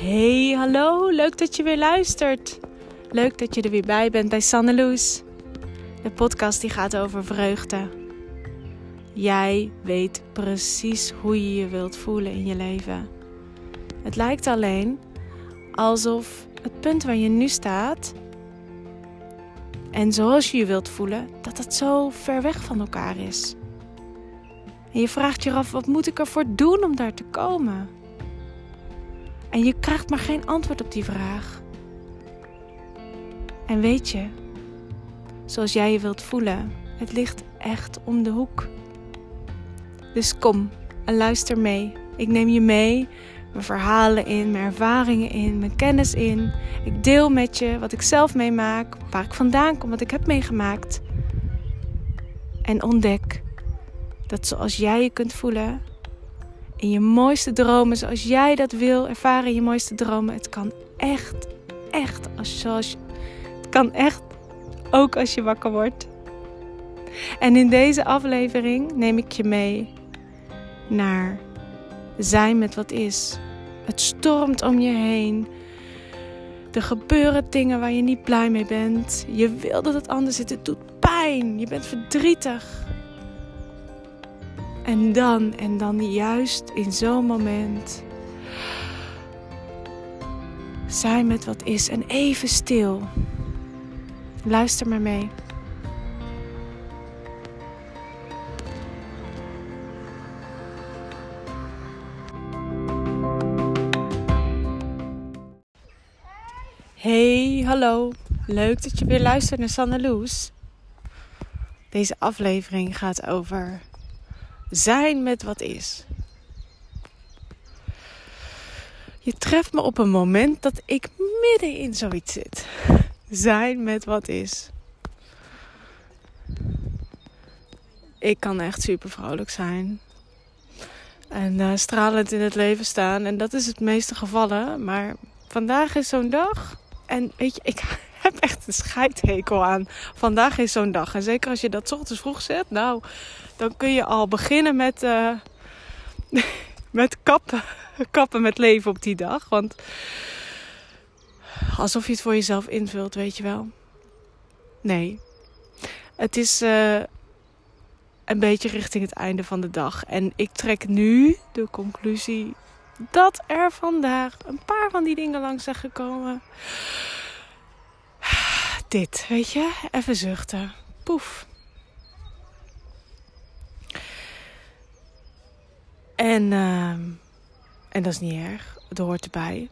Hey, hallo. Leuk dat je weer luistert. Leuk dat je er weer bij bent bij Sanne Loes. De podcast die gaat over vreugde. Jij weet precies hoe je je wilt voelen in je leven. Het lijkt alleen alsof het punt waar je nu staat en zoals je je wilt voelen, dat het zo ver weg van elkaar is. En je vraagt je af, wat moet ik ervoor doen om daar te komen? En je krijgt maar geen antwoord op die vraag. En weet je, zoals jij je wilt voelen, het ligt echt om de hoek. Dus kom en luister mee. Ik neem je mee, mijn verhalen in, mijn ervaringen in, mijn kennis in. Ik deel met je wat ik zelf meemaak, waar ik vandaan kom, wat ik heb meegemaakt. En ontdek dat zoals jij je kunt voelen, in je mooiste dromen, zoals jij dat wil ervaren je mooiste dromen, het kan echt, echt, als, het kan echt ook als je wakker wordt. En in deze aflevering neem ik je mee naar zijn met wat is. Het stormt om je heen. Er gebeuren dingen waar je niet blij mee bent. Je wil dat het anders zit. Het doet pijn. Je bent verdrietig. En dan, en dan juist in zo'n moment. Zijn met wat is en even stil. Luister maar mee. Hey, hallo. Leuk dat je weer luistert naar Sanne Loes. Deze aflevering gaat over zijn met wat is. Je treft me op een moment dat ik midden in zoiets zit. Zijn met wat is. Ik kan echt super vrolijk zijn. En uh, stralend in het leven staan. En dat is het meeste gevallen. Maar vandaag is zo'n dag. En weet je, ik heb echt een scheidhekel aan. Vandaag is zo'n dag. En zeker als je dat ochtends vroeg zet. Nou, dan kun je al beginnen met, uh, met kappen, kappen met leven op die dag. Want alsof je het voor jezelf invult, weet je wel. Nee, het is uh, een beetje richting het einde van de dag. En ik trek nu de conclusie dat er vandaag een paar van die dingen langs zijn gekomen. Dit, weet je, even zuchten. Poef. En, uh, en dat is niet erg. Het hoort erbij.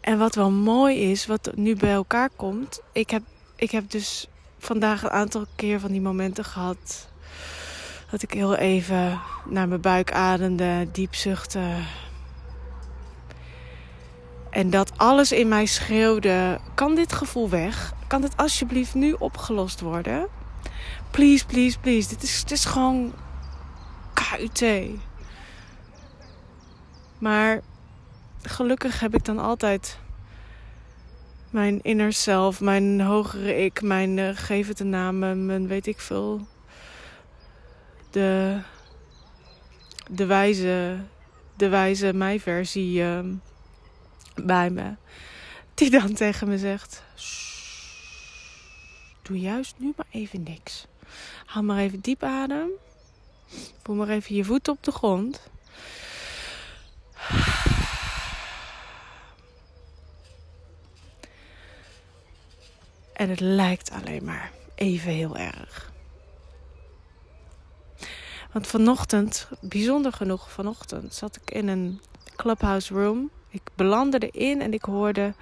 En wat wel mooi is, wat nu bij elkaar komt. Ik heb, ik heb dus vandaag een aantal keer van die momenten gehad. Dat ik heel even naar mijn buik ademde, diep zuchtte. En dat alles in mij schreeuwde: kan dit gevoel weg? Kan dit alsjeblieft nu opgelost worden? Please, please, please. Dit is, dit is gewoon KUT. Maar gelukkig heb ik dan altijd mijn inner self, mijn hogere ik, mijn uh, geef het een naam, mijn weet ik veel. De, de wijze, de wijze mij-versie uh, bij me. Die dan tegen me zegt: Doe juist nu maar even niks. Haal maar even diep adem. Voel maar even je voet op de grond. En het lijkt alleen maar even heel erg. Want vanochtend, bijzonder genoeg vanochtend, zat ik in een clubhouse room. Ik belandde erin en ik hoorde.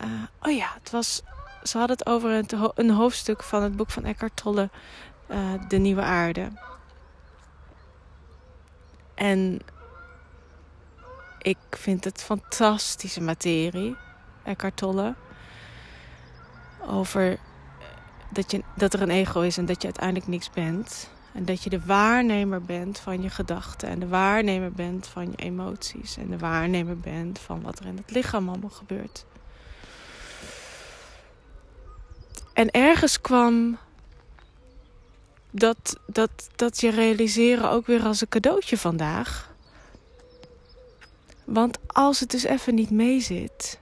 Uh, oh ja, het was ze hadden het over een, een, hoofdstuk van het boek van Eckhart Tolle, uh, De Nieuwe Aarde. En ik vind het fantastische materie, Eckhart Tolle. Over dat, je, dat er een ego is en dat je uiteindelijk niks bent. En dat je de waarnemer bent van je gedachten. En de waarnemer bent van je emoties. En de waarnemer bent van wat er in het lichaam allemaal gebeurt. En ergens kwam dat, dat, dat je realiseren ook weer als een cadeautje vandaag. Want als het dus even niet meezit.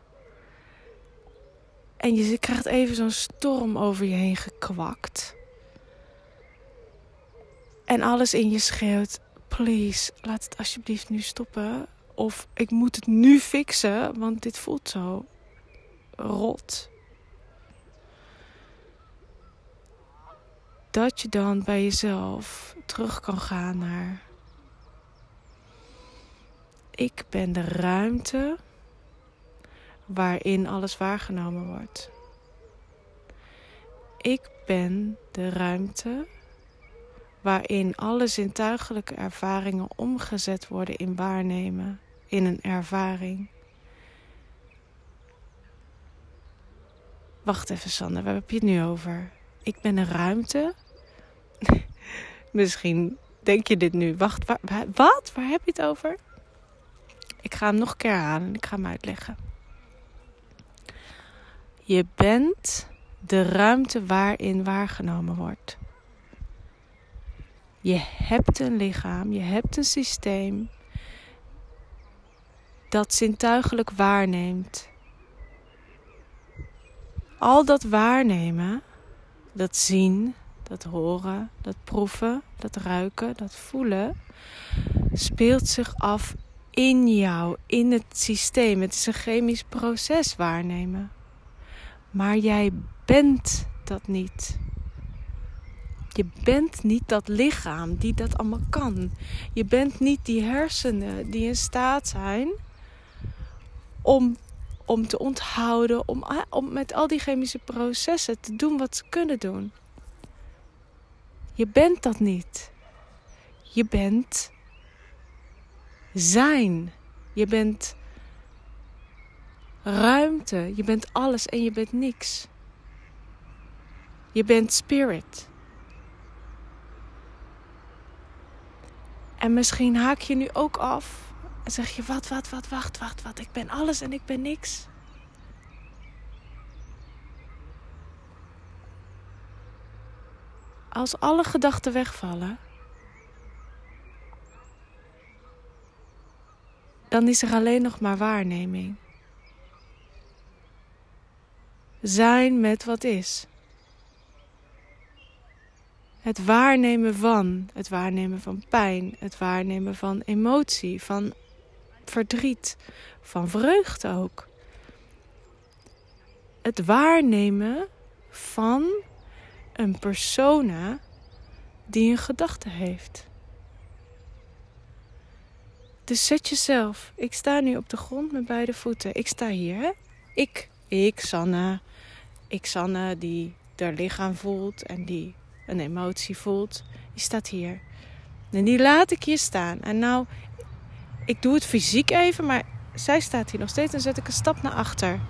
En je krijgt even zo'n storm over je heen gekwakt. En alles in je schreeuwt: please, laat het alsjeblieft nu stoppen. Of ik moet het nu fixen, want dit voelt zo rot. Dat je dan bij jezelf terug kan gaan naar. Ik ben de ruimte waarin alles waargenomen wordt. Ik ben de ruimte waarin alle zintuigelijke ervaringen omgezet worden in waarnemen, in een ervaring. Wacht even, Sander, waar heb je het nu over? Ik ben een ruimte. Misschien denk je dit nu. Wacht, wat? Waar heb je het over? Ik ga hem nog een keer halen en ik ga hem uitleggen. Je bent de ruimte waarin waargenomen wordt. Je hebt een lichaam, je hebt een systeem dat zintuigelijk waarneemt. Al dat waarnemen, dat zien, dat horen, dat proeven, dat ruiken, dat voelen, speelt zich af in jou, in het systeem. Het is een chemisch proces waarnemen. Maar jij bent dat niet. Je bent niet dat lichaam die dat allemaal kan. Je bent niet die hersenen die in staat zijn om, om te onthouden, om, om met al die chemische processen te doen wat ze kunnen doen. Je bent dat niet. Je bent zijn. Je bent ruimte. Je bent alles en je bent niks. Je bent spirit. En misschien haak je nu ook af en zeg je: Wat, wat, wat, wacht, wacht, wat. Ik ben alles en ik ben niks. Als alle gedachten wegvallen, dan is er alleen nog maar waarneming. Zijn met wat is. Het waarnemen van, het waarnemen van pijn, het waarnemen van emotie, van verdriet, van vreugde ook. Het waarnemen van een persona die een gedachte heeft. Dus zet jezelf. Ik sta nu op de grond met beide voeten. Ik sta hier. Hè? Ik, ik, Sanne. Ik, Sanne, die haar lichaam voelt en die een emotie voelt. Die staat hier. En die laat ik hier staan. En nou, ik doe het fysiek even, maar zij staat hier nog steeds. En zet ik een stap naar achter.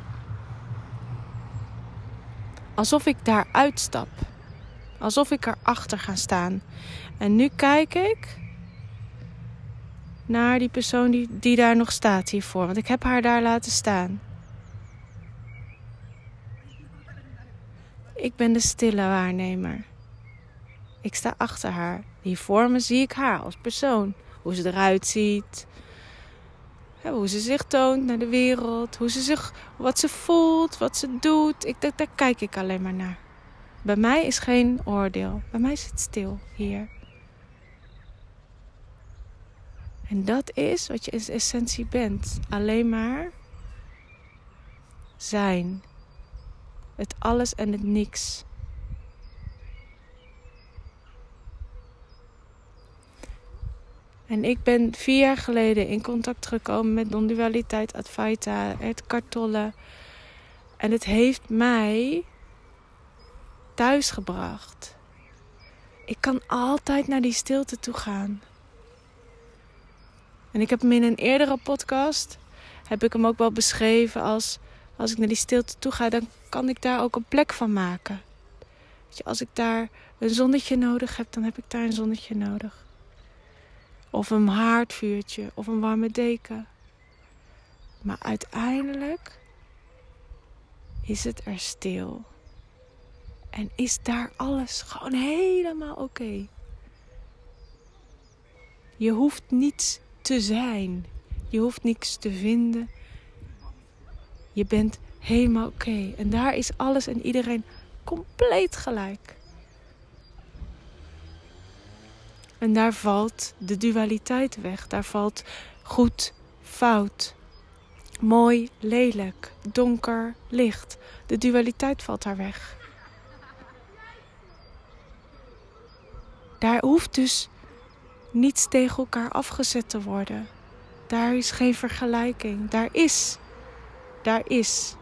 Alsof ik daar uitstap. Alsof ik erachter ga staan. En nu kijk ik naar die persoon die, die daar nog staat hiervoor. Want ik heb haar daar laten staan. Ik ben de stille waarnemer. Ik sta achter haar. Hier voor me zie ik haar als persoon. Hoe ze eruit ziet. hoe ze zich toont naar de wereld. Hoe ze zich, wat ze voelt, wat ze doet. Ik, daar, daar kijk ik alleen maar naar. Bij mij is geen oordeel. Bij mij zit stil hier. En dat is wat je in essentie bent. Alleen maar zijn. Het alles en het niks. En ik ben vier jaar geleden in contact gekomen met non-dualiteit Advaita, het kartollen. En het heeft mij thuis gebracht. Ik kan altijd naar die stilte toe gaan. En ik heb hem in een eerdere podcast, heb ik hem ook wel beschreven als... als ik naar die stilte toe ga, dan kan ik daar ook een plek van maken. Weet je, als ik daar een zonnetje nodig heb, dan heb ik daar een zonnetje nodig. Of een haardvuurtje of een warme deken. Maar uiteindelijk is het er stil. En is daar alles gewoon helemaal oké. Je hoeft niets te zijn. Je hoeft niks te vinden. Je bent helemaal oké. En daar is alles en iedereen compleet gelijk. En daar valt de dualiteit weg. Daar valt goed, fout, mooi, lelijk, donker, licht. De dualiteit valt daar weg. Daar hoeft dus niets tegen elkaar afgezet te worden. Daar is geen vergelijking. Daar is. Daar is.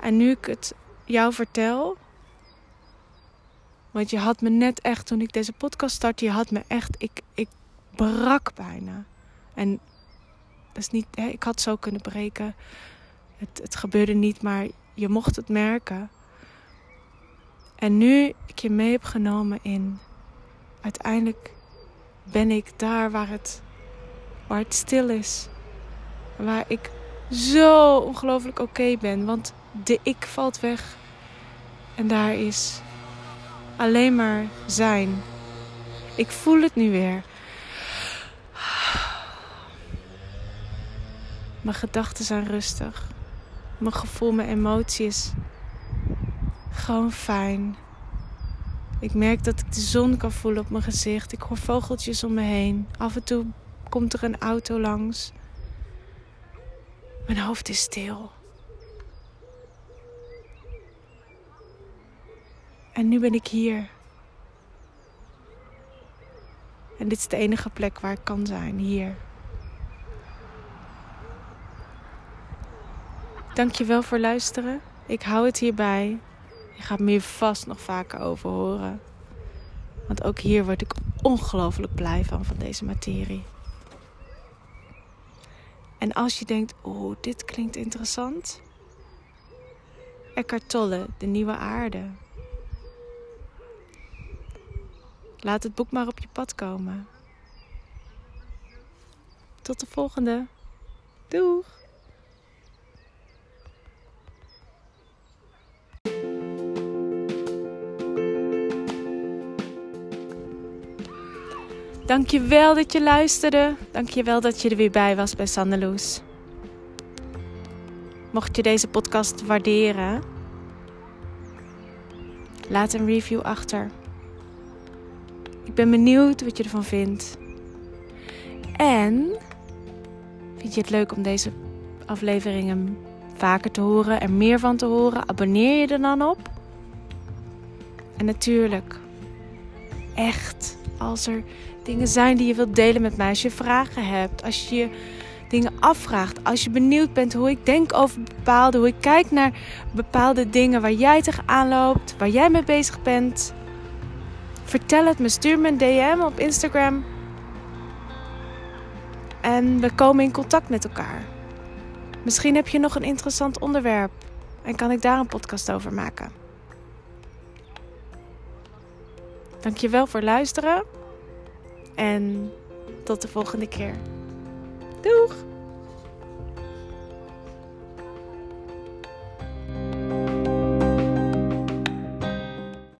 En nu ik het jou vertel. Want je had me net echt, toen ik deze podcast startte, je had me echt, ik, ik brak bijna. En dat is niet, hè, ik had zo kunnen breken. Het, het gebeurde niet, maar je mocht het merken. En nu ik je mee heb genomen in, uiteindelijk ben ik daar waar het, waar het stil is. Waar ik zo ongelooflijk oké ben. Want de ik valt weg. En daar is alleen maar zijn. Ik voel het nu weer. Mijn gedachten zijn rustig. Mijn gevoel, mijn emoties. Gewoon fijn. Ik merk dat ik de zon kan voelen op mijn gezicht. Ik hoor vogeltjes om me heen. Af en toe komt er een auto langs. Mijn hoofd is stil. En nu ben ik hier. En dit is de enige plek waar ik kan zijn, hier. Dankjewel voor luisteren. Ik hou het hierbij. Je gaat me hier vast nog vaker over horen. Want ook hier word ik ongelooflijk blij van, van deze materie. En als je denkt, oh, dit klinkt interessant. Eckhart Tolle, De Nieuwe Aarde. Laat het boek maar op je pad komen. Tot de volgende. Doeg! Dankjewel dat je luisterde. Dankjewel dat je er weer bij was bij Sandeloes. Mocht je deze podcast waarderen, laat een review achter. Ik ben benieuwd wat je ervan vindt. En vind je het leuk om deze afleveringen vaker te horen en meer van te horen? Abonneer je er dan op. En natuurlijk, echt, als er dingen zijn die je wilt delen met mij, als je vragen hebt, als je dingen afvraagt, als je benieuwd bent hoe ik denk over bepaalde, hoe ik kijk naar bepaalde dingen waar jij tegenaan loopt, waar jij mee bezig bent Vertel het me, stuur me een DM op Instagram. En we komen in contact met elkaar. Misschien heb je nog een interessant onderwerp en kan ik daar een podcast over maken. Dankjewel voor luisteren en tot de volgende keer. Doeg!